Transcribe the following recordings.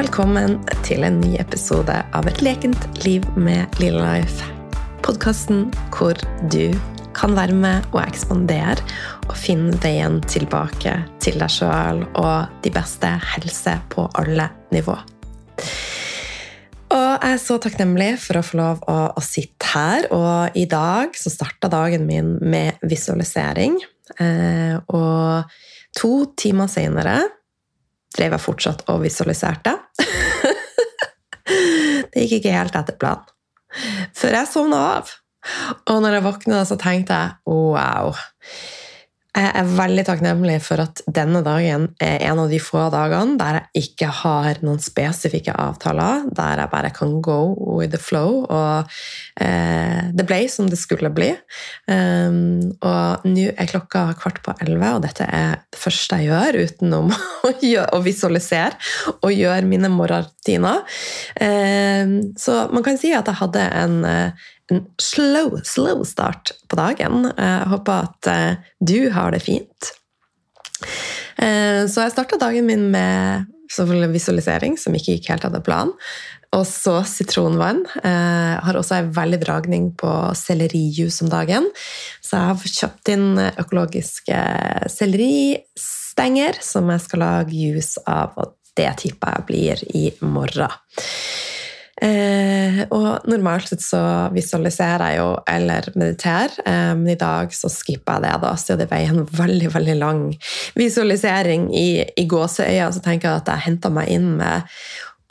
Velkommen til en ny episode av Et lekent liv med Lilla Life. Podkasten hvor du kan være med og ekspandere og finne veien tilbake til deg sjøl og de beste helse på alle nivå. Og jeg er så takknemlig for å få lov å, å sitte her, og i dag så starta dagen min med visualisering. Eh, og to timer seinere drev jeg fortsatt og visualiserte. det gikk ikke helt etter planen. Før jeg sovna av. Og når jeg våkna, så tenkte jeg wow. Jeg er veldig takknemlig for at denne dagen er en av de få dagene der jeg ikke har noen spesifikke avtaler, der jeg bare kan go with the flow. Og eh, det ble som det skulle bli. Um, og nå er klokka kvart på elleve, og dette er det første jeg gjør utenom å, visualisere og gjøre mine morgenrutiner. Um, så man kan si at jeg hadde en, en slow, slow start på dagen. Jeg håper at eh, du har det fint. Eh, så jeg starta dagen min med visualisering, som ikke gikk helt etter planen. Og så sitronvann. Jeg har også en veldig dragning på sellerijus om dagen. Så jeg har kjøpt inn økologiske selleristenger som jeg skal lage juice av, og det tipper jeg blir i morgen. Eh, og normalt sett så visualiserer jeg jo eller mediterer, eh, men i dag så skipper jeg det, da, så det ble en veldig veldig lang visualisering i, i gåseøya. Så tenker jeg at jeg henter meg inn med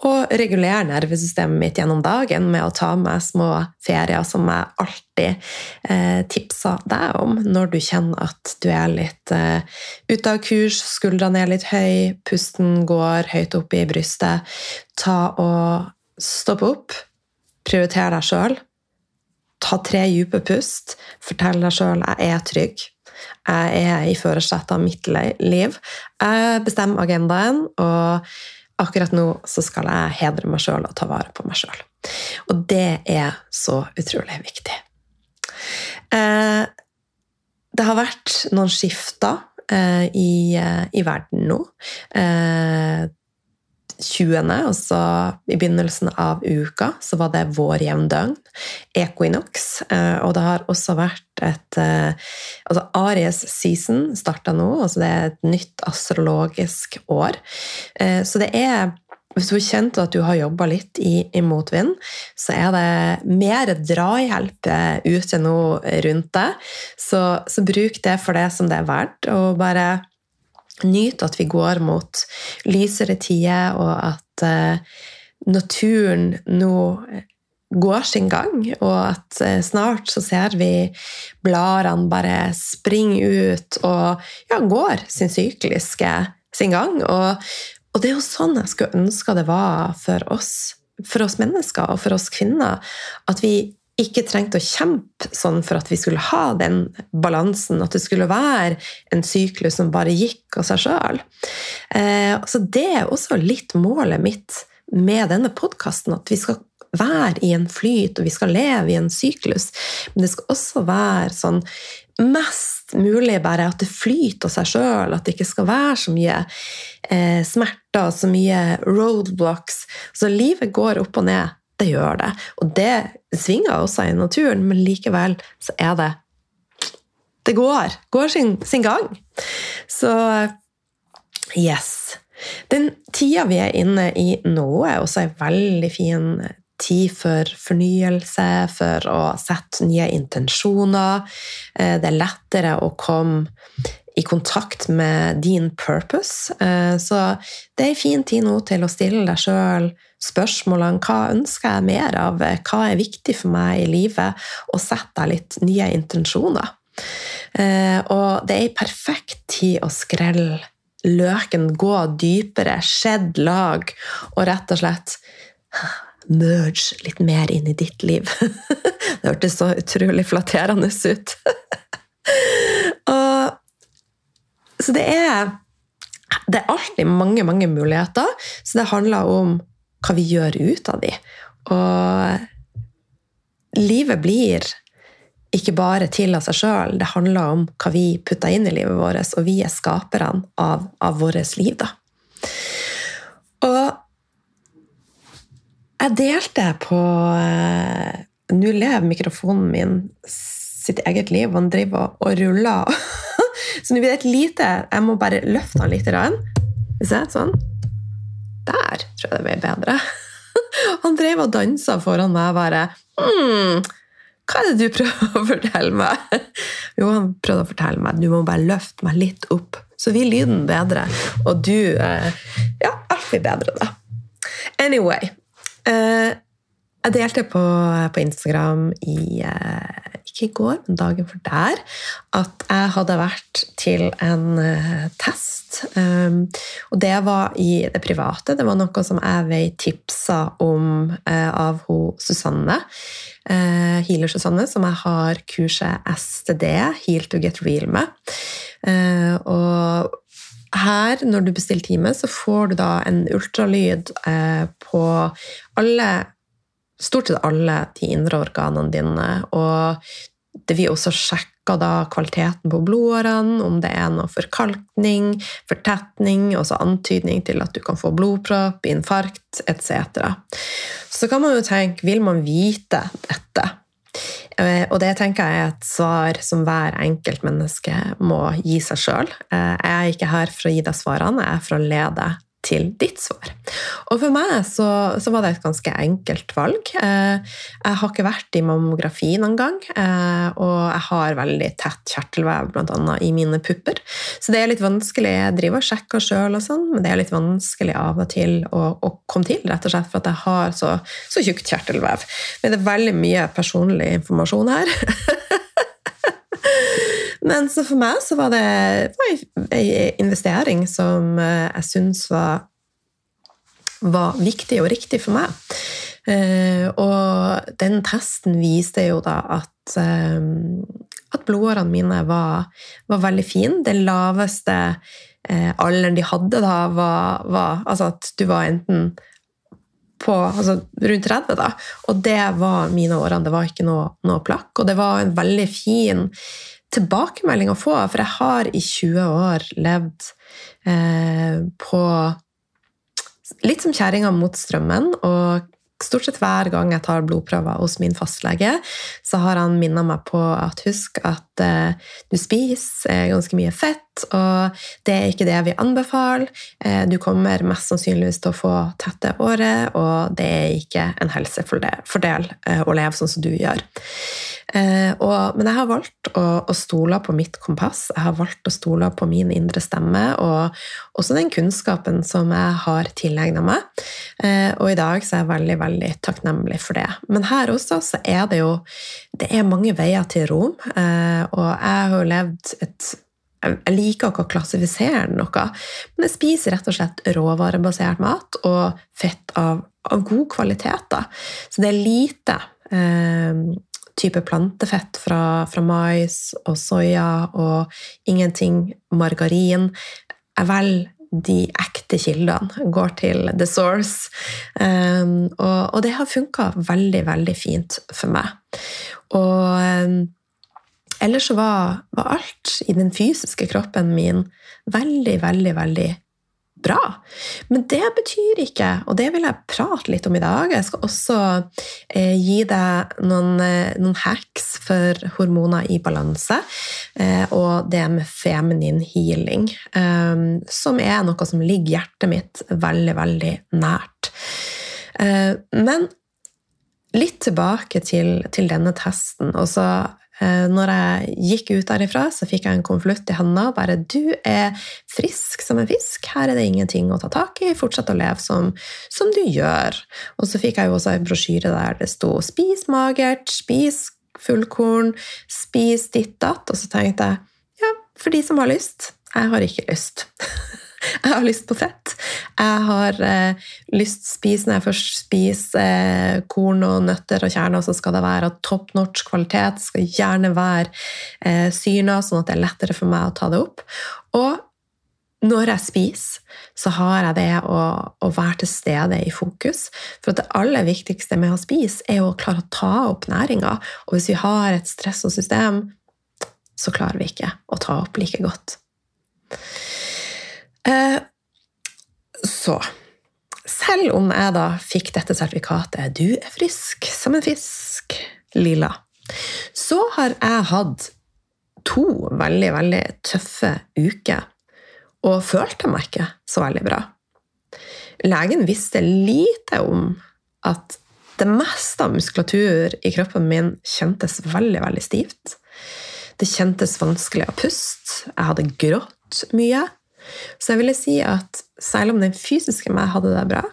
å regulere nervesystemet mitt gjennom dagen med å ta med små ferier som jeg alltid eh, tipser deg om når du kjenner at du er litt eh, ute av kurs, skuldrene er litt høy, pusten går høyt opp i brystet. Ta og Stopp opp, prioriter deg sjøl. Ta tre dype pust. Fortell deg sjøl 'jeg er trygg'. Jeg er i førersetet av mitt liv. Jeg bestemmer agendaen, og akkurat nå så skal jeg hedre meg sjøl og ta vare på meg sjøl. Og det er så utrolig viktig. Eh, det har vært noen skifter eh, i, eh, i verden nå. 20., altså i begynnelsen av uka, så var det vår jevndøgn, equinox. Eh, og det har også vært et eh, Altså Aries season starta nå, altså det er et nytt astrologisk år. Eh, så det er hvis du har kjent at du har jobba litt i, i, motvind, så er det mer drahjelp ute nå rundt deg. Så, så bruk det for det som det er verdt, og bare nyte at vi går mot lysere tider, og at uh, naturen nå går sin gang, og at uh, snart så ser vi bladene bare springe ut og ja, går sin sykliske sin gang. Og, og det er jo sånn jeg skulle ønske det var for oss, for oss mennesker og for oss kvinner. At vi ikke trengte å kjempe sånn for at vi skulle ha den balansen, at det skulle være en syklus som bare gikk av seg sjøl. Eh, så det er også litt målet mitt med denne podkasten, at vi skal være i en flyt, og vi skal leve i en syklus. Men det skal også være sånn mest mulig bare at det flyter av seg sjøl, at det ikke skal være så mye eh, smerter, så mye roadblocks. Så livet går opp og ned det gjør det. Og det svinger også i naturen, men likevel så er det Det går. Går sin, sin gang. Så yes. Den tida vi er inne i nå, er også ei veldig fin tid for fornyelse, for å sette nye intensjoner. Eh, det er lettere å komme i kontakt med din purpose. Eh, så det er en fin tid nå til å stille deg sjøl spørsmålene hva ønsker jeg mer av, hva er viktig for meg i livet, og setter deg litt nye intensjoner. Eh, og det er ei perfekt tid å skrelle løken, gå dypere, skjedd lag, og rett og slett merge litt mer inn i ditt liv. det hørtes så utrolig flatterende ut. og, så det er det er alltid mange mange muligheter, så det handler om hva vi gjør ut av de. Og livet blir ikke bare til av seg sjøl, det handler om hva vi putter inn i livet vårt, og vi er skaperne av, av vårt liv. Da. Og Jeg delte på eh, Nå lever mikrofonen min sitt eget liv, og han driver og ruller. Så nå blir det et lite Jeg må bare løfte han litt. Skal vi sånn. Der tror jeg det ble bedre. Han drev og dansa foran meg bare mm, Hva er det du prøver å fortelle meg? Jo, han prøvde å fortelle meg du må bare løfte meg litt opp, så blir lyden bedre. Og du eh, Ja, alt blir bedre da. Anyway. Eh, jeg delte på, på Instagram i eh, ikke i går, men dagen for der, at jeg hadde vært til en uh, test. Um, og det var i det private. Det var noe som jeg vei tipsa om uh, av hun Susanne. Uh, Healer Susanne, som jeg har kurset STD, Heal to get real, med. og her, når du bestiller time, så får du da en ultralyd på alle stort sett alle de indre organene dine. Og det vil også sjekke da kvaliteten på blodårene, om det er noe forkalkning, fortetning, altså antydning til at du kan få blodpropp, infarkt etc. Så kan man jo tenke vil man vite dette? Eh, og det tenker jeg er et svar som hver enkelt menneske må gi seg sjøl. Eh, jeg er ikke her for å gi deg svarene, jeg er for å lede til ditt svar. Og for meg så, så, var det et ganske enkelt valg. Eh, jeg har ikke vært i mammografi noen gang, eh, og jeg har veldig tett kjertelvev bl.a. i mine pupper. Så det er litt vanskelig. Jeg driver og sjekker sjøl, sånn, men det er litt vanskelig av og til å, å, komme til, rett og slett for at jeg har så, så tjukt kjertelvev. Men det er veldig mye personlig informasjon her. Men så for meg så var det ei investering som eh, jeg syns var, var, viktig og riktig for meg. Eh, og den testen viste jo da at, eh, at blodårene mine var, var veldig fine. Det laveste alderen de hadde da, var, var altså at du var enten på, altså rundt 30, da. Og det var mine årene. Det var ikke noe, noe plakk. Og det var en veldig fin tilbakemelding å få, for jeg har i 20 år levd eh, på Litt som kjerringa mot strømmen, og stort sett hver gang jeg tar blodprøver hos min fastlege, så har han minnet meg på at husk at eh, du spiser ganske mye fett, og det er ikke det vi anbefaler. Eh, du kommer mest sannsynligvis til å få tette året, og det er ikke en helsefordel eh, å leve sånn som du gjør. Eh, og, men jeg har valgt å, å, stole på mitt kompass, jeg har valgt å stole på min indre stemme, og også den kunnskapen som jeg har tilegna meg. Og i dag så er jeg veldig, veldig takknemlig for det. Men her også så er det jo det er mange veier til rom, og jeg har jo levd et jeg liker ikke å klassifisere noe, men jeg spiser rett og slett råvarebasert mat og fett av, av god kvalitet. Da. Så det er lite eh, type plantefett fra, fra mais og soya og ingenting margarin. Jeg velger de ekte kildene, går til the source. Eh, og, og, det har funka veldig, veldig fint for meg. Og um, ellers var, var alt i den fysiske kroppen min veldig, veldig, veldig bra. Men det betyr ikke, og det vil jeg prate litt om i dag Jeg skal også eh, gi deg noen, eh, noen, hacks for hormoner i balanse, eh, og det med feminin healing, eh, som er noe som ligger hjertet mitt veldig, veldig nært. Eh, men litt tilbake til, til denne testen. og så når jeg gikk ut derifra, så fikk jeg en konvolutt i handa. Bare 'du er frisk som en fisk, her er det ingenting å ta tak i, fortsett å leve som, som du gjør'. Og så fikk jeg jo også en brosjyre der det sto 'spis magert', 'spis fullkorn', 'spis ditt datt'. Og så tenkte jeg ja, for de som har lyst. Jeg har ikke lyst. Jeg har lyst på fett. Jeg har eh, lyst til å spise når jeg først spiser eh, korn og nøtter og kjerner, så skal det være av top notch kvalitet. Det skal gjerne være eh, syrna, sånn at det er lettere for meg å ta det opp. Og når jeg spiser, så har jeg det å, å, være til stede i fokus. For det aller viktigste med å spise er å klare å ta opp næringa. Og hvis vi har et stress og system, så klarer vi ikke å ta opp like godt. Eh, så selv om jeg da fikk dette sertifikatet 'Du er frisk som en fisk', lilla, så har jeg hatt to veldig, veldig tøffe uker og følte meg ikke så veldig bra. Legen visste lite om at det meste av muskulatur i kroppen min kjentes veldig, veldig stivt. Det kjentes vanskelig å puste. Jeg hadde grått mye. Så jeg ville si at selv om den fysiske meg hadde det bra,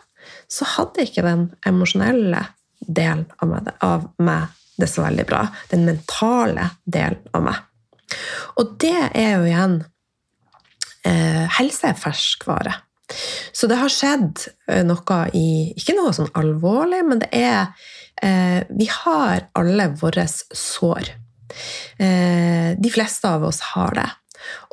så hadde ikke den emosjonelle delen av meg, av meg det så veldig bra. Den mentale delen av meg. Og det er jo igjen eh, Helse er ferskvare. Så det har skjedd eh, noe i Ikke noe sånn alvorlig, men det er eh, Vi har alle våre sår. Eh, de fleste av oss har det.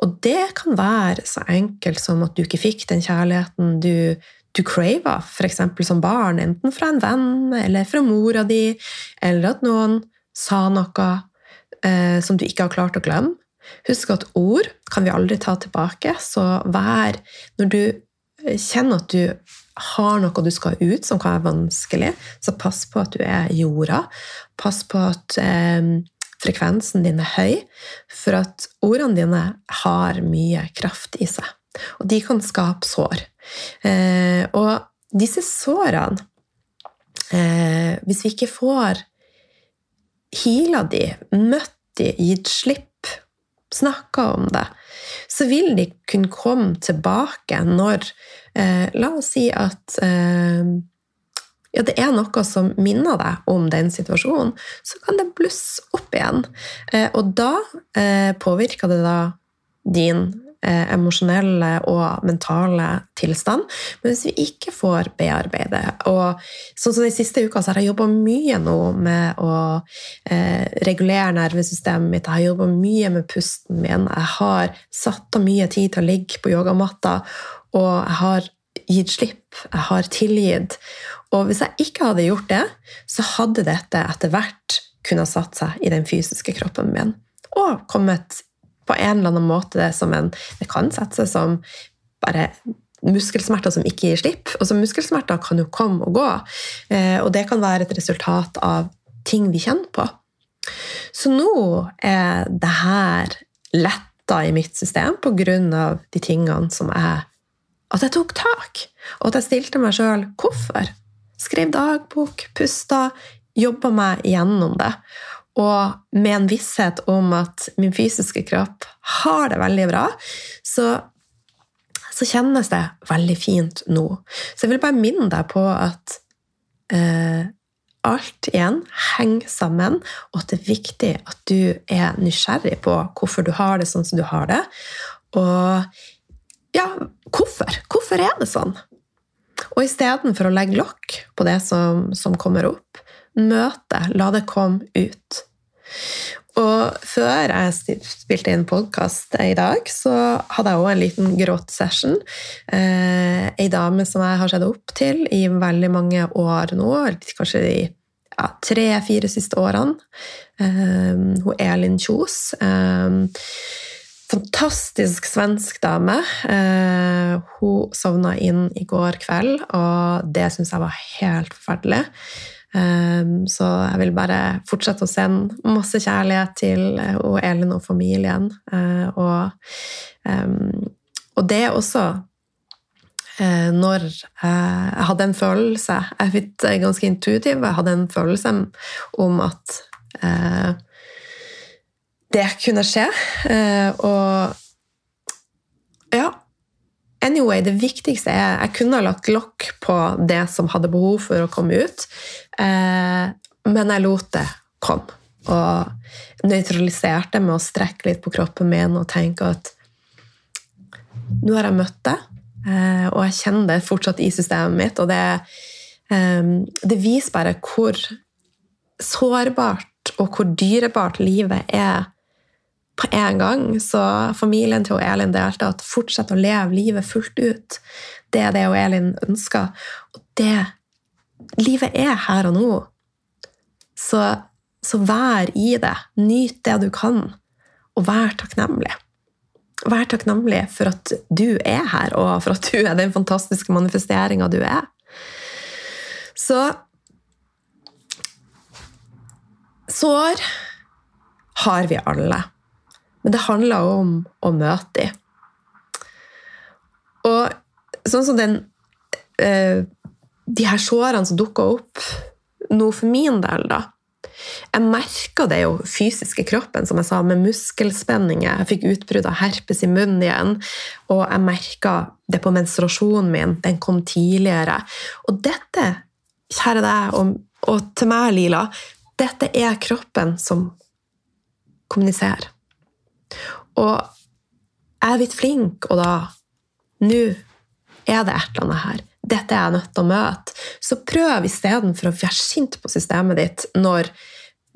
Og det kan være så enkelt som at du ikke fikk den kjærligheten du, du crava, f.eks. som barn, enten fra en venn eller fra mora di, eller at noen sa noe eh, som du ikke har klart å glemme. Husk at ord kan vi aldri ta tilbake, så vær Når du kjenner at du har noe du skal ut som kan være vanskelig, så pass på at du er jorda. Pass på at eh, frekvensen din er høy, for at ordene dine har mye kraft i seg. Og de kan skape sår. Eh, og disse sårene eh, Hvis vi ikke får heala de, møtt de, gitt slipp snakka om det, så vil de kunne komme tilbake når eh, La oss si at eh, ja, det er noe som minner deg om den situasjonen, så kan det blusse opp igjen. Eh, og da eh, påvirker det da din eh, emosjonelle og mentale tilstand. Men hvis vi ikke får bearbeide og sånn som De siste uka så har jeg jobba mye nå med å eh, regulere nervesystemet mitt. Jeg har jobba mye med pusten min. Jeg har satt av mye tid til å ligge på yogamatta, og jeg har gitt slipp. Jeg har tilgitt. Og hvis jeg ikke hadde gjort det, så hadde dette etter hvert kunnet satt seg i den fysiske kroppen min og kommet på en eller annen måte det som en Det kan sette seg som bare muskelsmerter som ikke gir slipp. Altså, muskelsmerter kan jo komme og gå, eh, og det kan være et resultat av ting vi kjenner på. Så nå er det her letta i mitt system på grunn av de tingene som jeg At jeg tok tak, og at jeg stilte meg sjøl hvorfor. Skrev dagbok, pusta, jobba meg gjennom det og med en visshet om at min fysiske kropp har det veldig bra, så, så kjennes det veldig fint nå. Så jeg vil bare minne deg på at eh, alt igjen henger sammen, og at det er viktig at du er nysgjerrig på hvorfor du har det sånn som du har det. Og ja, hvorfor? Hvorfor er det sånn? Og istedenfor å legge lokk på det som, som kommer opp, møte, la det komme ut. Og før jeg spilte inn podkast i dag, så hadde jeg òg en liten gråtsession. Eh, ei dame som jeg har sett opp til i veldig mange år nå, kanskje de ja, tre-fire siste årene. Eh, hun Elin Kjos. Eh, fantastisk svensk dame. Eh, hun sovna inn i går kveld, og det syns jeg var helt forferdelig. Um, så jeg vil bare fortsette å sende masse kjærlighet til uh, og Elin og familien. Og, og, det også når jeg hadde en følelse Jeg er ganske intuitiv. Jeg hadde en følelse om at det kunne skje. og ja, Anyway, det viktigste er Jeg kunne ha lagt lokk på det som hadde behov for å komme ut, eh, men jeg lot det komme. Og nøytraliserte med å strekke litt på kroppen min og tenke at nå har jeg møtt det, eh, og jeg kjenner det fortsatt i systemet mitt. Og det, eh, det viser bare hvor sårbart og hvor dyrebart livet er på en gang. Så familien til Elin delte at fortsett å leve livet fullt ut. Det er det Elin ønsker. Og det Livet er her og nå. Så, så vær i det. Nyt det du kan, og vær takknemlig. Vær takknemlig for at du er her, og for at du er den fantastiske manifesteringa du er. Så Sår har vi alle. Men det handler om å møte dem. Og sånn som den eh, De her sårene som dukker opp nå for min del, da Jeg merka det jo fysiske kroppen, som jeg sa, med muskelspenninger. Jeg fikk utbrudd av herpes i munnen igjen. Og jeg merka det på menstruasjonen min. Den kom tidligere. Og dette, kjære deg, og, og til meg, Lila, dette er kroppen som kommuniserer. Og jeg er blitt flink, og da Nå er det et eller annet her. Dette er jeg nødt til å møte. Så prøv istedenfor å være sint på systemet ditt når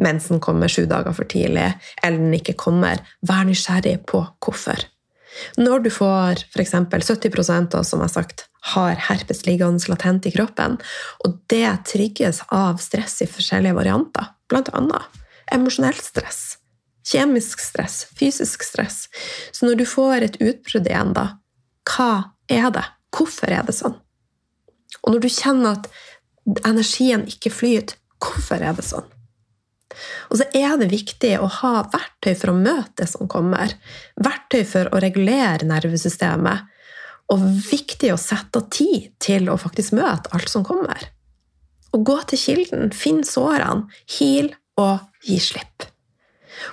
mensen kommer sju dager for tidlig, eller den ikke kommer, vær nysgjerrig på hvorfor. Når du får f.eks. 70 av som har sagt, har herpes liggende latent i kroppen, og det trygges av stress i forskjellige varianter, bl.a. emosjonelt stress, kjemisk stress, fysisk stress. Så når du får et utbrudd igjen, da, hva er det? Hvorfor er det sånn? Og når du kjenner at energien ikke flyter, hvorfor er det sånn? Og så er det viktig å ha verktøy for å møte det som kommer. Verktøy for å regulere nervesystemet. Og viktig å sette av tid til å faktisk møte alt som kommer. Og gå til kilden, finn sårene, heal og gi slipp.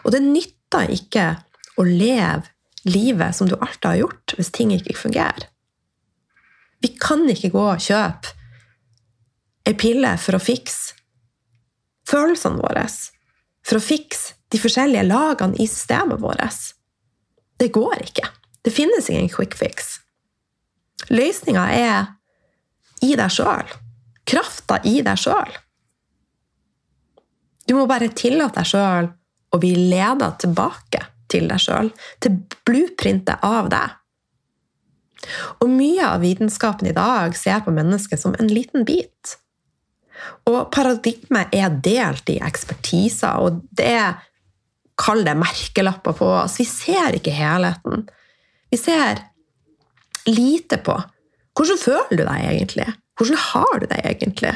Og det nytter ikke å leve livet som du alltid har gjort, hvis ting ikke fungerer. Vi kan ikke gå og kjøpe ei pille for å fikse følelsene våre, for å fikse de forskjellige lagene i systemet vårt. Det går ikke. Det finnes ingen quick fix. Løsninga er i deg sjøl. Krafta i deg sjøl. Du må bare tillate deg sjøl å bli leda tilbake til deg sjøl, til blueprintet av deg. Og mye av vitenskapen i dag ser på mennesket som en liten bit. Og paradigmet er delt i ekspertiser, og det er Kall det merkelapper på oss. Vi ser ikke helheten. Vi ser lite på hvordan føler du deg egentlig? Hvordan har du deg egentlig?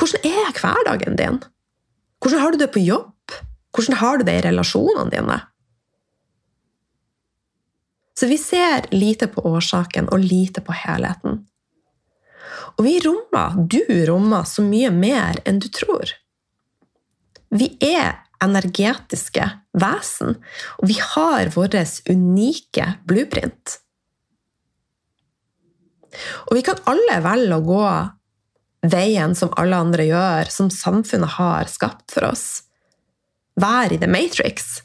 Hvordan er hverdagen din? Hvordan har du det på jobb? Hvordan har du det i relasjonene dine? Så vi ser lite på årsaken og lite på helheten. Og vi rommer, du rommer, så mye mer enn du tror. Vi er energetiske vesen, og vi har vår unike blueprint. Og vi kan alle velge å gå veien som alle andre gjør, som samfunnet har skapt for oss. Være i the matrix.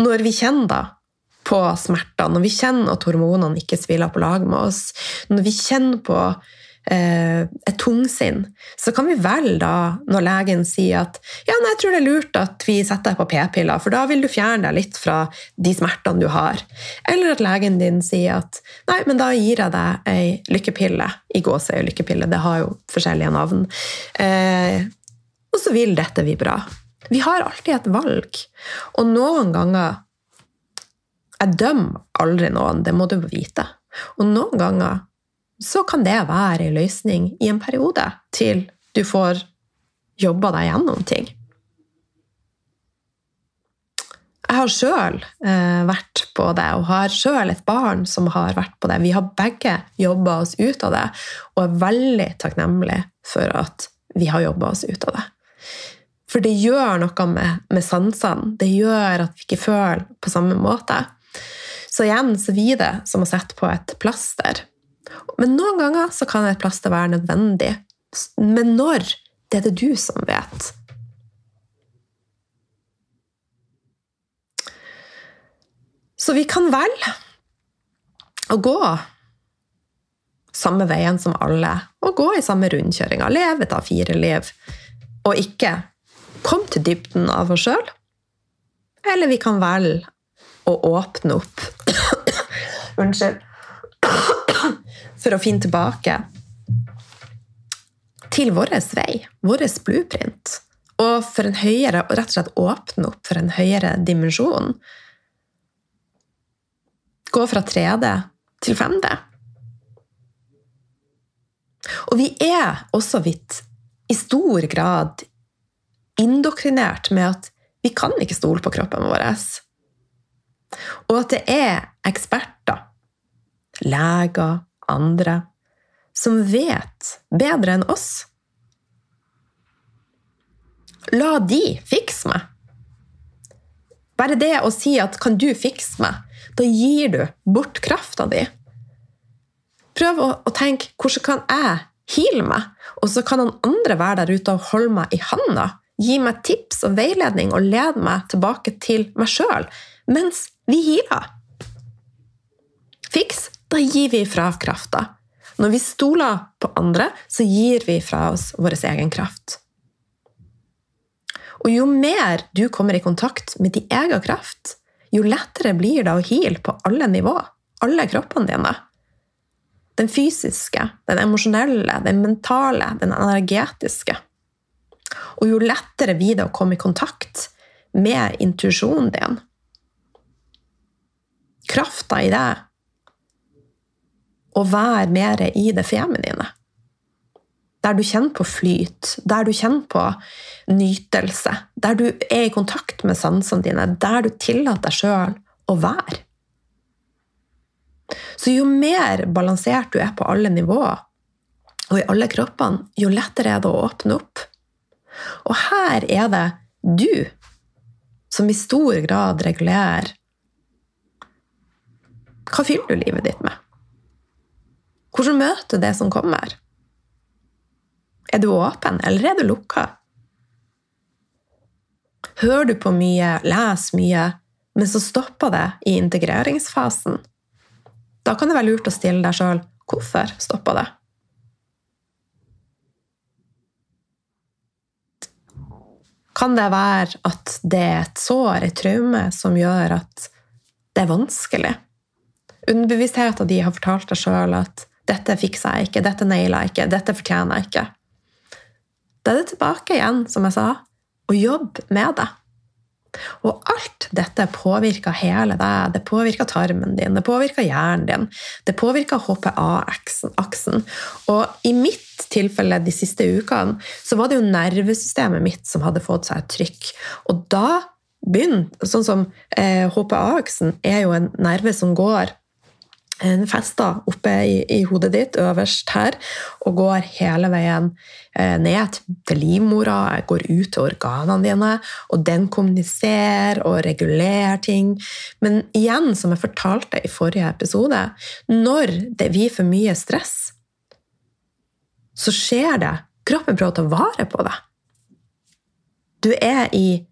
Når vi kjenner da på smerter, når vi kjenner at hormonene ikke spiller på lag med oss, når vi kjenner på eh, et tungsinn, så kan vi velge da, når legen sier at ja, nei, jeg tror det er lurt at vi setter deg på p-piller, for da vil du fjerne deg litt fra de smertene du har. Eller at legen din sier at nei, men da gir jeg deg ei lykkepille. I gåsehud lykkepille, det har jo forskjellige navn. Eh, og så vil dette bli bra. Vi har alltid et valg. Og noen ganger jeg dømmer aldri noen, det må du vite. Og noen ganger så kan det være en løsning i en periode til du får jobba deg gjennom ting. Jeg har sjøl eh, vært på det, og har sjøl et barn som har vært på det. Vi har begge jobba oss ut av det, og er veldig takknemlige for at vi har jobba oss ut av det. For det gjør noe med, med sansene. Det gjør at vi ikke føler på samme måte. Så igjen så blir det som å sette på et plaster. Men noen ganger så kan et plaster være nødvendig. Men når, det er det du som vet. Så vi kan velge å gå samme veien som alle, og gå i samme rundkjøringa, leve et av fire liv, og ikke komme til dybden av oss sjøl. Eller vi kan velge å åpne opp Unnskyld. For å finne tilbake til vår vei, vår blueprint. Og for en høyere, og rett og slett åpne opp for en høyere dimensjon. Gå fra 3D til 5D. Og vi er også vidt i stor grad indoktrinert med at vi kan ikke stole på kroppen vår. Og at det er eksperter, leger, andre, som vet bedre enn oss. La de fikse meg. Bare det å si at 'kan du fikse meg', da gir du bort krafta di. Prøv å, å tenke 'hvordan kan jeg heale meg', og så kan han andre være der ute og holde meg i handa. Gi meg tips og veiledning og lede meg tilbake til meg sjøl mens vi hiler. Fiks, da gir vi fra krafta. Når vi stoler på andre, så gir vi fra oss vår egen kraft. Og jo mer du kommer i kontakt med din egen kraft, jo lettere blir det å heale på alle nivå. Alle kroppene dine. Den fysiske, den emosjonelle, den mentale, den energetiske. Og jo lettere blir det å komme i kontakt med intuisjonen din. Krafta i det. Å være mer i det feminine. Der du kjenner på flyt, der du kjenner på nytelse. Der du er i kontakt med sansene dine, der du tillater deg sjøl å være. Så jo mer balansert du er på alle nivåer, og i alle kroppene, jo lettere er det å åpne opp. Og her er det du som i stor grad regulerer Hva fyller du livet ditt med? Hvordan møter du det som kommer? Er du åpen, eller er du lukka? Hører du på mye, leser mye, men så stopper det i integreringsfasen? Da kan det være lurt å stille deg sjøl hvorfor stoppa det? Kan det være at det er et sår, et traume, som gjør at det er vanskelig? Underbevisstheten din har fortalt deg sjøl at 'dette fikser jeg ikke', 'dette nailer jeg ikke', 'dette fortjener jeg ikke'. Da er det tilbake igjen, som jeg sa, å jobbe med det. Og alt dette påvirker hele deg. Det påvirker tarmen din, det påvirker hjernen din, det påvirker HPA-aksen. Og i mitt tilfelle de siste ukene så var det jo nervesystemet mitt som hadde fått seg et trykk. Og da begynte Sånn som eh, HPA-aksen er jo en nerve som går en fest da, oppe i, i, hodet ditt, øverst her, og går hele veien eh, ned til livmora, går ut til organene dine, og den kommuniserer og regulerer ting. Men igjen, som jeg fortalte i forrige episode, når det blir for mye stress, så skjer det. Kroppen prøver å ta vare på det. Du er i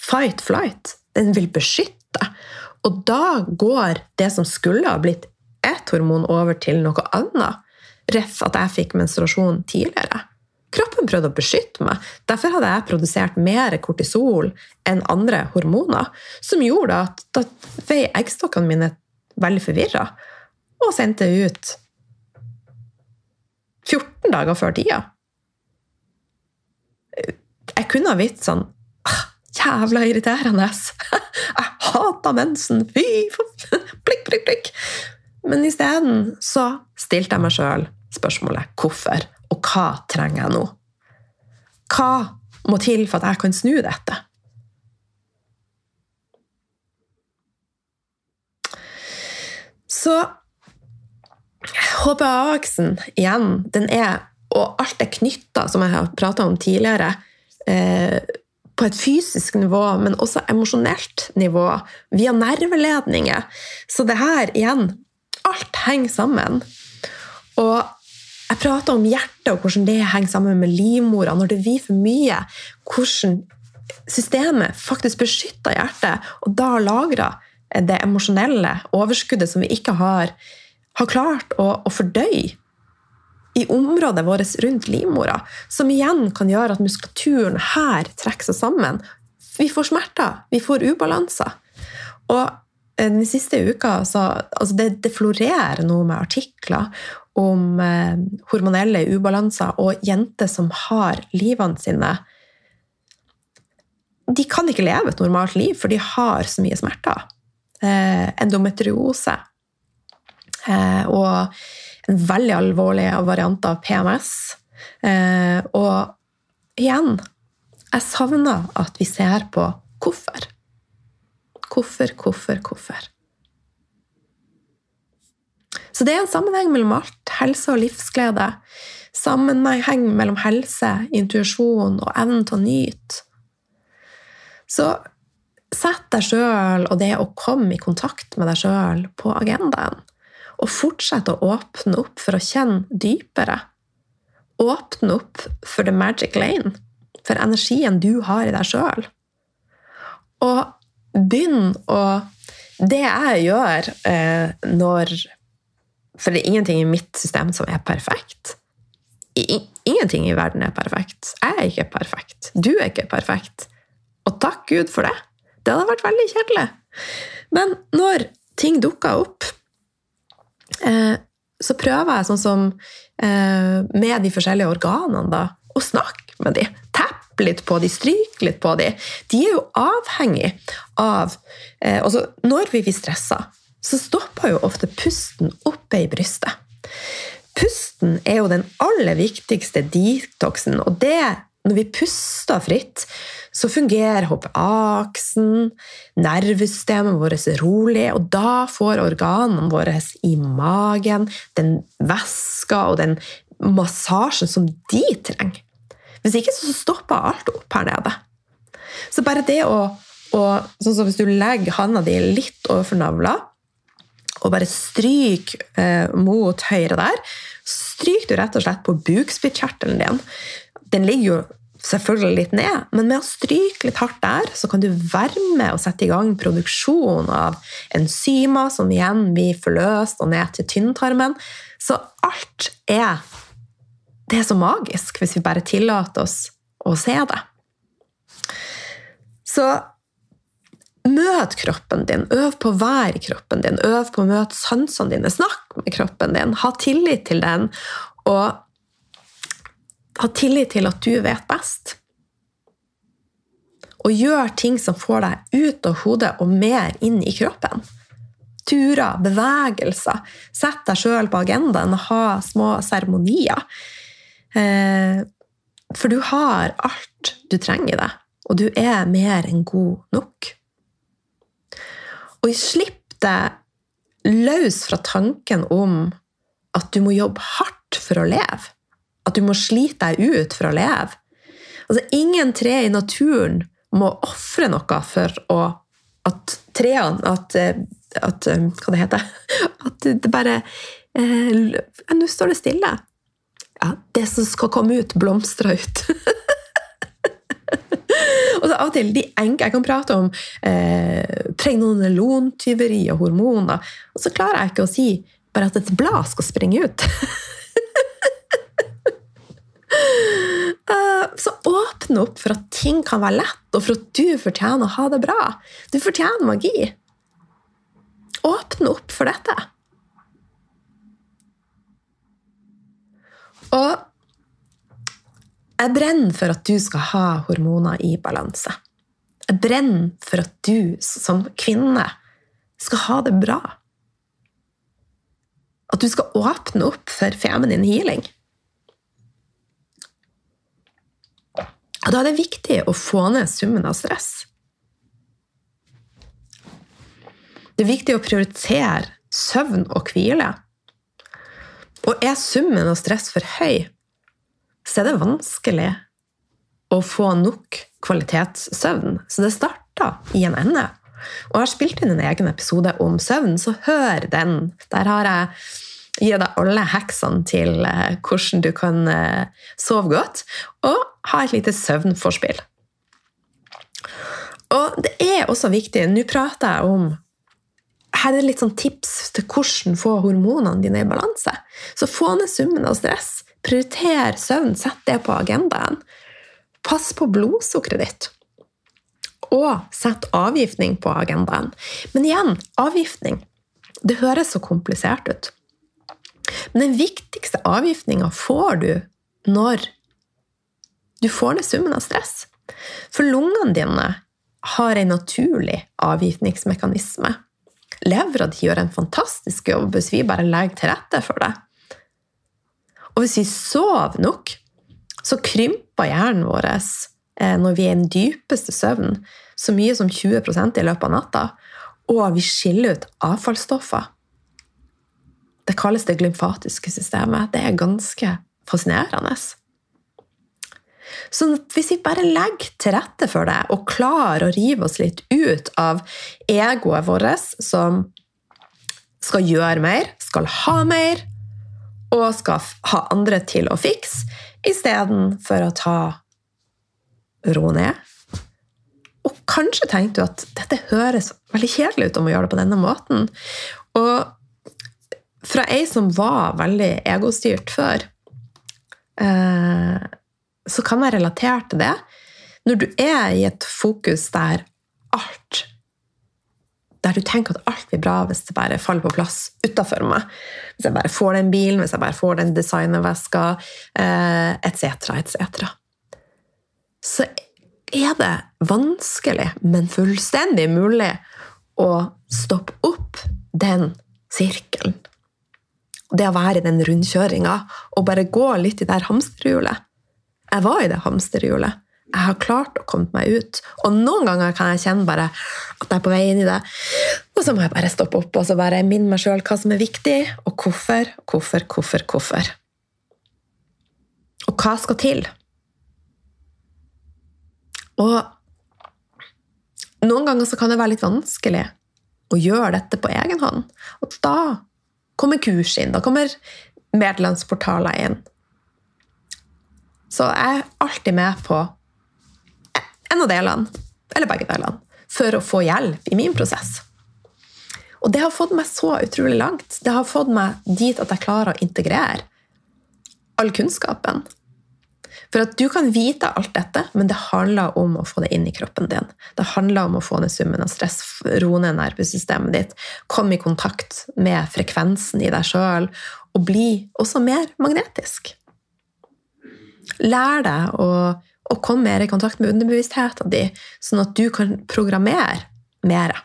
fight-flight. Den vil beskytte. Og da går det som skulle ha blitt ett hormon, over til noe annet. Ref at jeg fikk menstruasjon tidligere. Kroppen prøvde å beskytte meg. Derfor hadde jeg produsert mer kortisol enn andre hormoner, som gjorde at da fei eggstokkene mine veldig forvirra og sendte ut 14 dager før tida. Jeg kunne ha vitt sånn Jævla irriterende! Jeg hater mensen! Fy! Plikk, plikk, plikk! Men isteden så stilte jeg meg sjøl spørsmålet hvorfor, og hva trenger jeg nå? Hva må til for at jeg kan snu dette? Så HPA-aksen igjen, den er, og alt er knytta, som jeg har prata om tidligere, eh, på et fysisk nivå, men også emosjonelt nivå, via nerveledninger. Så det her, igjen Alt henger sammen. Og jeg prater om hjertet og hvordan det henger sammen med livmora. Når det blir for mye, hvordan systemet faktisk beskytter hjertet, og da lagrer det emosjonelle overskuddet som vi ikke har, har klart å, å fordøye i området vårt rundt livmora, som igjen kan gjøre at muskulaturen her trekker seg sammen. Vi får smerter, vi får ubalanser. Og eh, den siste uka så, altså det, det, florerer noe med artikler om eh, hormonelle ubalanser og jenter som har livene sine De kan ikke leve et normalt liv, for de har så mye smerter. Eh, endometriose. Eh, og veldig alvorlig variant av PMS. Eh, og igjen jeg savner at vi ser på hvorfor. Hvorfor, hvorfor, hvorfor. Så det er en sammenheng mellom alt. Helse og livsglede. Sammenheng mellom helse, intuisjon og evnen til å nyte. Så sett deg sjøl og det å komme i kontakt med deg sjøl på agendaen. Og fortsett å åpne opp for å kjenne dypere. Åpne opp for the magic lane for energien du har i deg sjøl. Og begynn å Det jeg gjør eh, når For det er ingenting i mitt system som er perfekt. I, ingenting i verden er perfekt. Jeg er ikke perfekt. Du er ikke perfekt. Og takk Gud for det. Det hadde vært veldig kjedelig. Men når ting dukker opp, eh, så prøver jeg sånn som eh, med de forskjellige organene, da, å snakke med dem tappe litt på dem, stryke litt på dem. De er jo avhengig av eh, altså Når vi blir stressa, så stopper jo ofte pusten oppe i brystet. Pusten er jo den aller viktigste detoxen, og det når vi puster fritt, så fungerer HPA-aksen, nervesystemet vårt rolig, og da får organene våre i magen den væska og den massasjen som de trenger. Hvis ikke så stopper alt opp her nede. Så bare det å, å sånn som Hvis du legger handa di litt overfor navla og bare stryk eh, mot høyre der, stryker du rett og slett på bukspyttkjertelen din. Den ligger jo selvfølgelig litt ned, men med å stryke litt hardt der, så kan du være med og sette i gang produksjon av enzymer, som igjen blir forløst og ned til tynntarmen. Så alt er det er så magisk hvis vi bare tillater oss å se det. Så møt kroppen din, øv på å være kroppen din, øv på å møte sansene dine, snakk med kroppen din, ha tillit til den, og ha tillit til at du vet best. Og gjør ting som får deg ut av hodet og mer inn i kroppen. Turer, bevegelser. Sett deg sjøl på agendaen og ha små seremonier. Eh, for du har alt du trenger i deg, og du er mer enn god nok. Og slipp deg løs fra tanken om at du må jobbe hardt for å leve. At du må slite deg ut for å leve. Altså, ingen tre i naturen må ofre noe for å at trærne at, eh, at, eh, Hva det heter At det bare eh, Nå står det stille ja, det som skal komme ut, blomstrer ut. og så av og til de enke Jeg kan prate om eh, lontyveri og hormoner, og så klarer jeg ikke å si bare at et blad skal springe ut. Eh, så åpne opp for at ting kan være lett, og for at du fortjener å ha det bra. Du fortjener magi. Åpne opp for dette. Og jeg brenner for at du skal ha hormoner i balanse. Jeg brenner for at du som kvinne skal ha det bra. At du skal åpne opp for feminin healing. Og da er det viktig å få ned summen av stress. Det er viktig å prioritere søvn og hvile. Og er summen av stress for høy, så er det vanskelig å få nok kvalitetssøvn. Så det starter i en ende. Og jeg har spilt inn en egen episode om søvn, så hør den. Der har jeg gitt deg alle heksene til eh, hvordan du kan eh, sove godt, og ha et lite søvnforspill. Og det er også viktig Nå prater jeg om her er det litt sånn tips til hvordan få hormonene dine i balanse. Så få ned summen av stress. Prioriter søvn. Sett det på agendaen. Pass på blodsukkeret ditt. Og sett avgiftning på agendaen. Men igjen, avgiftning. Det høres så komplisert ut. Men den viktigste avgiftninga får du når du får ned summen av stress. For lungene dine har en naturlig avgiftningsmekanisme. Levra di gjør en fantastisk jobb hvis vi bare legger til rette for det. Og hvis vi sover nok, så krymper hjernen vår eh, når vi er i den dypeste søvn, så mye som 20% i løpet av natta. Og vi skiller ut avfallsstoffer. Det kalles det glymfatiske systemet. Det er ganske fascinerende. Så hvis vi bare legger til rette for det og klarer å rive oss litt ut av egoet vårt, som skal gjøre mer, skal ha mer, og skal ha andre til å fikse, istedenfor å ta ro ned. Og kanskje tenkte du at dette høres veldig kjedelig ut om å gjøre det på denne måten. Og fra ei som var veldig egostyrt før, eh, så kan jeg relatere til det. Når du er i et fokus der alt Der du tenker at alt blir bra hvis det bare faller på plass utafor meg. Hvis jeg bare får den bilen, hvis jeg bare får den designerveska, etc., eh, etc. Så er det vanskelig, men fullstendig mulig å stoppe opp den sirkelen. Det å være i den rundkjøringa og bare gå litt i det hamsterhjulet. Jeg var i det hamsterhjulet. Jeg har klart å komme meg ut. Og noen ganger kan jeg kjenne bare at jeg er på vei inn i det. Og så må jeg bare stoppe opp og så bare minne meg sjøl hva som er viktig, og hvorfor, hvorfor, hvorfor, hvorfor. Og hva skal til? Og noen ganger så kan det være litt vanskelig å gjøre dette på egen hånd. Og da kommer kurs inn, da kommer medlemsportaler inn. Så jeg er alltid med på en av delene, eller begge delene, for å få hjelp i min prosess. Og det har fått meg så utrolig langt. Det har fått meg dit at jeg klarer å integrere all kunnskapen. For at du kan vite alt dette, men det handler om å få det inn i kroppen din. Det handler om å få ned summen av stress, roe ned nervesystemet ditt, komme i kontakt med frekvensen i deg sjøl, og bli også mer magnetisk. Lær deg å, å, komme mer i kontakt med underbevisstheten din, sånn at du kan programmere mer.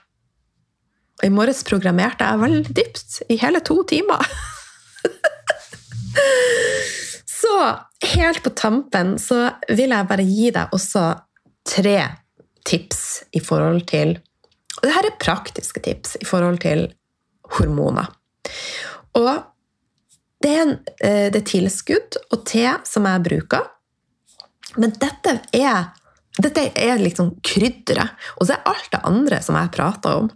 Og I morges programmerte jeg veldig dypt, i hele to timer. så helt på tampen så vil jeg bare gi deg også tre tips i forhold til Og dette er praktiske tips i forhold til hormoner. Og det er, en, eh, det er tilskudd og te som jeg bruker. Men dette er, dette er liksom krydderet. Og så er alt det andre som jeg prater om,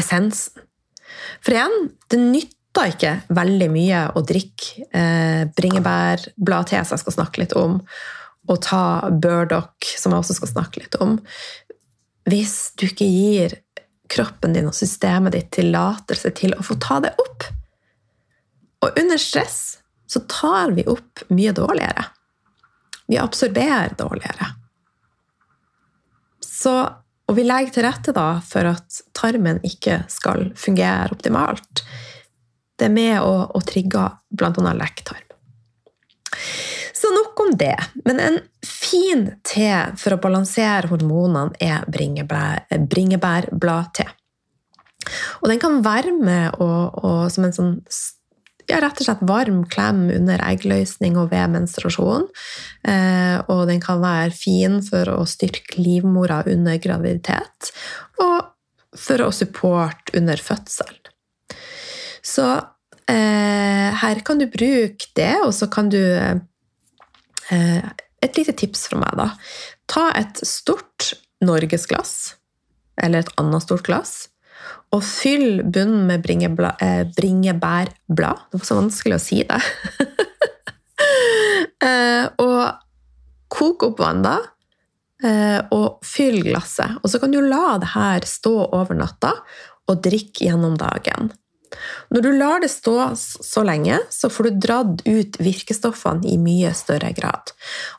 essensen. For igjen, det nytter ikke veldig mye å drikke eh, bringebærbladte, som jeg skal snakke litt om, og ta burdock, som jeg også skal snakke litt om, hvis du ikke gir kroppen din og systemet ditt tillatelse til å få ta det opp. Og under stress så tar vi opp mye dårligere. Vi absorberer dårligere. Så, og vi legger til rette da for at tarmen ikke skal fungere optimalt. Det er med å, å trigge bl.a. lekktarm. Så nok om det. Men en fin te for å balansere hormonene er bringebærbladte. Og den kan varme og, og som en sånn ja, rett og slett varm klem under eggløsning og ved menstruasjon. Eh, og den kan være fin for å styrke livmora under graviditet, og for å supporte under fødsel. Så eh, her kan du bruke det, og så kan du eh, Et lite tips fra meg, da. Ta et stort norgesglass, eller et annet stort glass og fyll bunnen med eh, bringebærblad. Det var så vanskelig å si det. eh, og kok opp vann, da. Eh, og fyll glasset. Og så kan du la det her stå over natta og drikke gjennom dagen. Når du lar det stå så lenge, så får du dratt ut virkestoffene i mye større grad.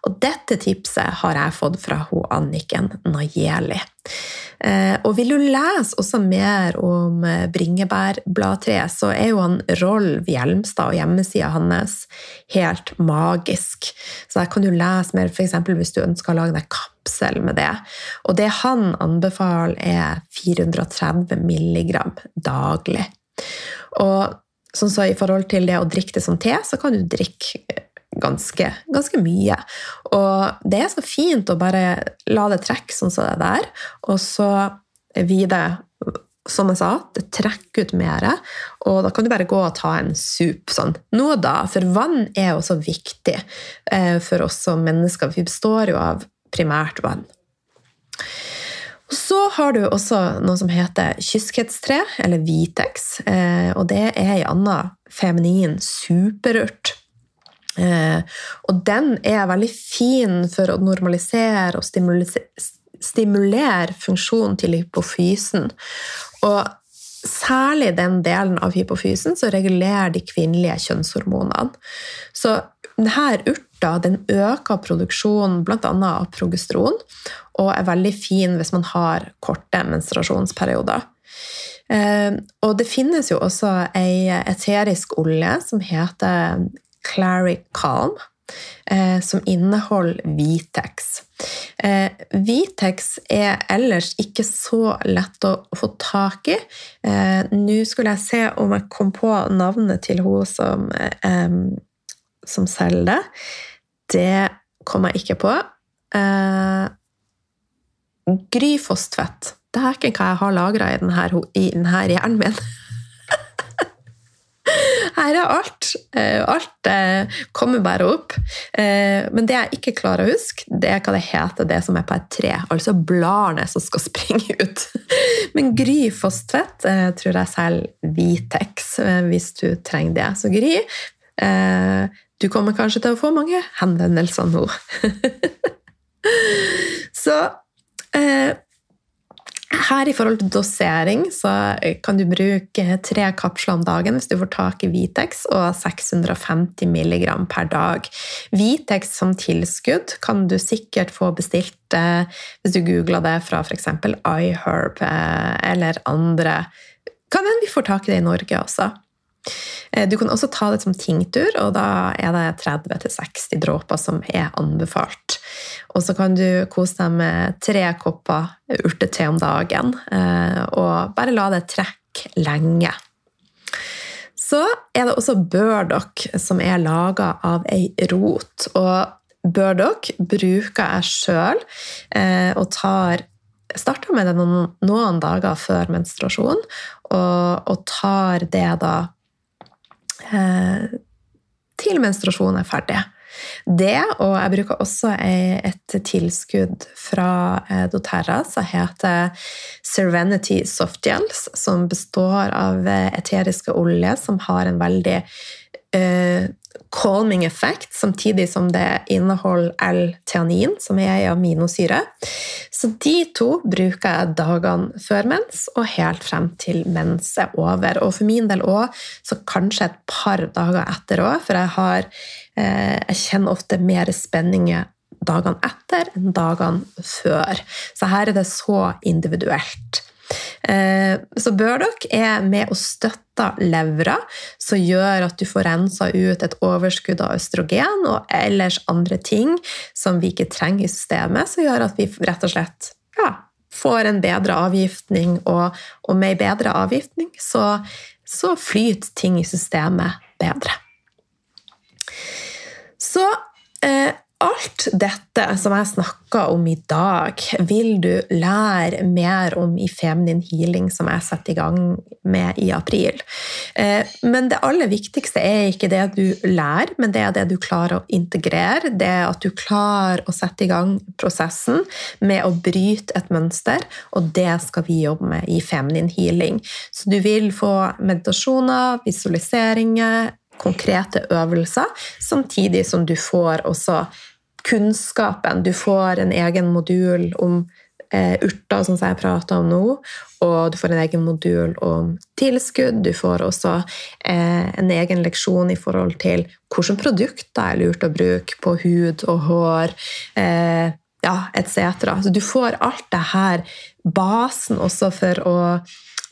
Og dette tipset har jeg fått fra ho Anniken Najeli. Eh, og vil du lese også mer om bringebærbladtreet, bringebærbladtre, så er jo han Rolv Hjelmstad og hjemmesida hans helt magisk. Så der kan du lese mer, f.eks. hvis du ønsker å lage deg kapsel med det. Og det han anbefaler, er 430 milligram daglig. Og sånn så I forhold til det å drikke det som te, så kan du drikke ganske, ganske mye. Og det er så fint å bare la det trekke sånn som det er der, og så vi det som jeg sa, det trekker ut mer, og da kan du bare gå og ta en sup sånn. Nå da, for vann er jo så viktig eh, for oss som mennesker. Vi består jo av primært vann. Så har du også noe som heter kyskhetstre, eller Vitex. Eh, og det er ei anna feminin superurt. Eh, og den er veldig fin for å normalisere og stimulere funksjonen til hypofysen. Og særlig den delen av hypofysen som regulerer de kvinnelige kjønnshormonene. Så denne urta den øker produksjonen bl.a. av progesteron, og er veldig fin hvis man har korte menstruasjonsperioder. Eh, og det finnes jo også ei eterisk olje som heter Clary Calm, eh, som inneholder Vitex. Eh, Vitex er ellers ikke så lett å få tak i. Eh, Nå skulle jeg se om jeg kom på navnet til hun som, som selger det. Det kom jeg ikke på. Eh, er ikke hva jeg har lagra i denne, i denne hjernen min. Her er alt. Eh, alt eh, kommer bare opp. Eh, men det jeg ikke klarer å huske, det er hva det heter, det som er på et tre. Altså bladene som skal springe ut. Men Gry Fosstvedt tror jeg selger Vitex, hvis du trenger det. Så Gry, du kommer kanskje til å få mange henvendelser nå. Så her i forhold til dosering så kan du bruke tre kapsler om dagen hvis du får tak i Vitex, og 650 mg per dag. Vitex som tilskudd kan du sikkert få bestilt eh, hvis du googler det fra f.eks. iHerb eh, eller andre. Kan hende vi får tak i det i Norge også. Eh, du kan også ta det som tingtur, og da er det 30-60 dråper som er anbefalt. Og så kan du kose deg med tre kopper urtete om dagen, eh, og bare la det trekke lenge. Så er det også burdock, som er laga av ei rot. Og burdock bruker jeg sjøl, eh, og tar starter med det noen, noen, dager før menstruasjon, og, og tar det da til menstruasjonen er ferdig. Det, og jeg bruker også et tilskudd fra eh, doTERRA som heter Serenity Soft Gels, som består av eh, eteriske olje som har en veldig uh, calming effect, samtidig som det inneholder L-teanin, som er ei aminosyre. Så de to bruker jeg dagene før mens og helt frem til mens er over. Og for min del òg, så kanskje et par dager etter òg, for jeg, har, eh, jeg kjenner ofte mer spenninger dagene etter enn dagene før. Så her er det så individuelt. Eh, så Burdock er med å støtte levra, som gjør at du får rensa ut et overskudd av østrogen og ellers andre ting som vi ikke trenger i systemet, som gjør at vi rett og slett ja, får en bedre avgiftning, og, og med en bedre avgiftning så, så flyter ting i systemet bedre. Så eh, alt dette som jeg snakker om i dag, vil du lære mer om i Feminin Healing, som jeg setter i gang med i april. Eh, men det aller viktigste er ikke det du lærer, men det er det du klarer å integrere. Det er at du klarer å sette i gang prosessen med å bryte et mønster, og det skal vi jobbe med i Feminin Healing. Så du vil få meditasjoner, visualiseringer, konkrete øvelser, samtidig som du får også kunnskapen. Du får en egen modul om eh, urter, som jeg prater om nå, og du får en egen modul om tilskudd. Du får også eh, en egen leksjon i forhold til hvilke produkter er lurt å bruke på hud og hår. Eh, ja, etc. Så du får alt det her, basen også for å,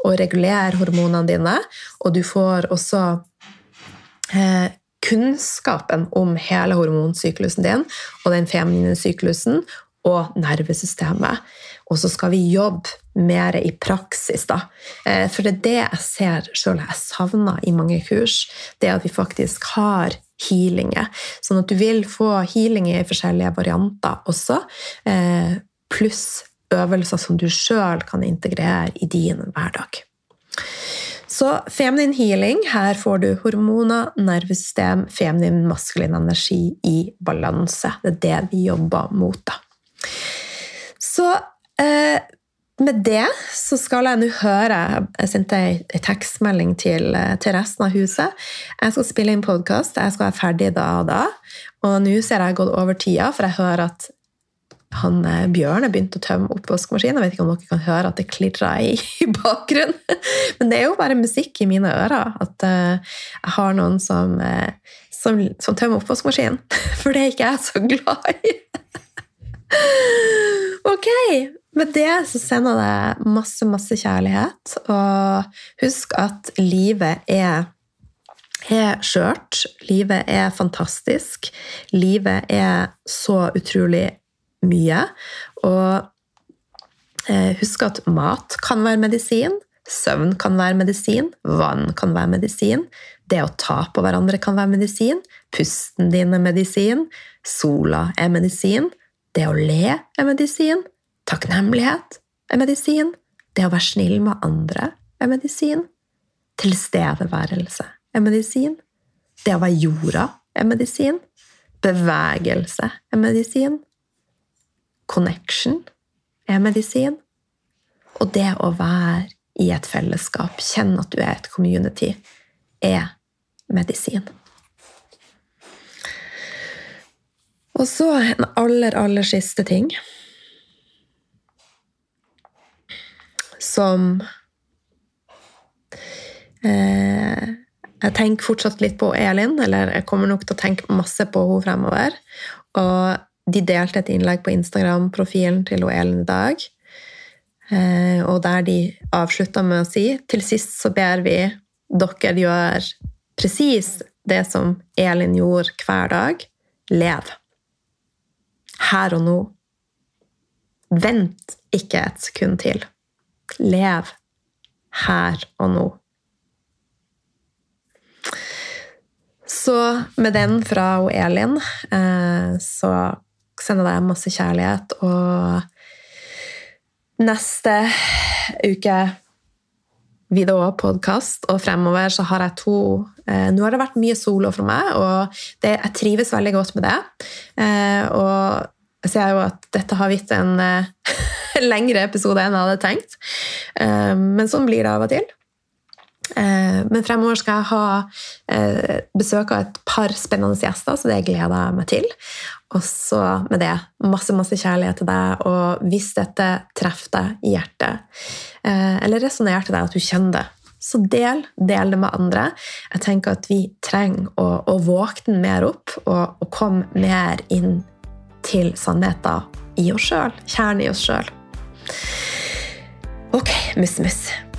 å regulere hormonene dine, og du får også eh, kunnskapen om hele hormonsyklusen din og den feminine syklusen, og nervesystemet. Og så skal vi jobbe mer i praksis, da. Eh, for det er det jeg ser sjøl jeg savner i mange kurs. Det at vi faktisk har healinger. Sånn at du vil få healinger i forskjellige varianter også. Eh, pluss øvelser som du sjøl kan integrere i din hverdag. Så feminin healing, her får du hormoner, nervesystem, feminin maskulin energi i balanse. Det er det vi jobber mot, da. Så eh, med det så skal jeg nå høre Jeg sendte en tekstmelding til, eh, til, resten av huset. Jeg skal spille inn podkast. Jeg skal være ferdig da og da. Og nå ser jeg gått over tida, for jeg hører at han, eh, Bjørn har begynt å tømme oppvaskmaskinen. Jeg vet ikke om dere kan høre at det klirrer i, bakgrunnen. Men det er jo bare musikk i mine ører at uh, jeg har noen som, uh, som, som tømmer oppvaskmaskinen. For det er ikke jeg så glad i. ok, med det så sender jeg masse, masse kjærlighet. Og husk at livet er er skjørt. Livet er fantastisk. Livet er så utrolig mye. Og eh, husk at mat kan være medisin. Søvn kan være medisin. Vann kan være medisin. Det å ta på hverandre kan være medisin. Pusten din er medisin. Sola er medisin. Det å le er medisin. Takknemlighet er medisin. Det å være snill med andre er medisin. Tilstedeværelse er medisin. Det å være jorda er medisin. Bevegelse er medisin. Connection er medisin. Og det å være i et fellesskap, kjenne at du er et community, er medisin. Og så en aller, aller siste ting som eh, Jeg tenker fortsatt litt på Elin, eller jeg kommer nok til å tenke masse på henne fremover. Og de delte et innlegg på Instagram-profilen til i dag. Eh, og der de avslutta med å si til sist så ber vi dere gjøre presis det som Elin gjorde hver dag. Lev. Her og nå. Vent ikke et sekund til. Lev her og nå. Så med den fra Elin eh, så sender deg masse kjærlighet. Og neste uke video òg podkast, og fremover så har jeg to eh, Nå har det vært mye solo for meg, og det, jeg trives veldig godt med det. Eh, og jeg ser jo at dette har blitt en eh, lengre episode enn jeg hadde tenkt. Eh, men sånn blir det av og til. Eh, men fremover skal jeg ha eh, besøk av et par spennende gjester, så det gleder jeg meg til. Og så med det masse masse kjærlighet til deg, og hvis dette treffer deg i hjertet, eh, eller resonnerer til deg at du kjenner det, så del, del det med andre. Jeg tenker at vi trenger å, å våkne mer opp og, og komme mer inn til sannheten i oss sjøl, kjernen i oss sjøl. Ok, mus-mus. Media.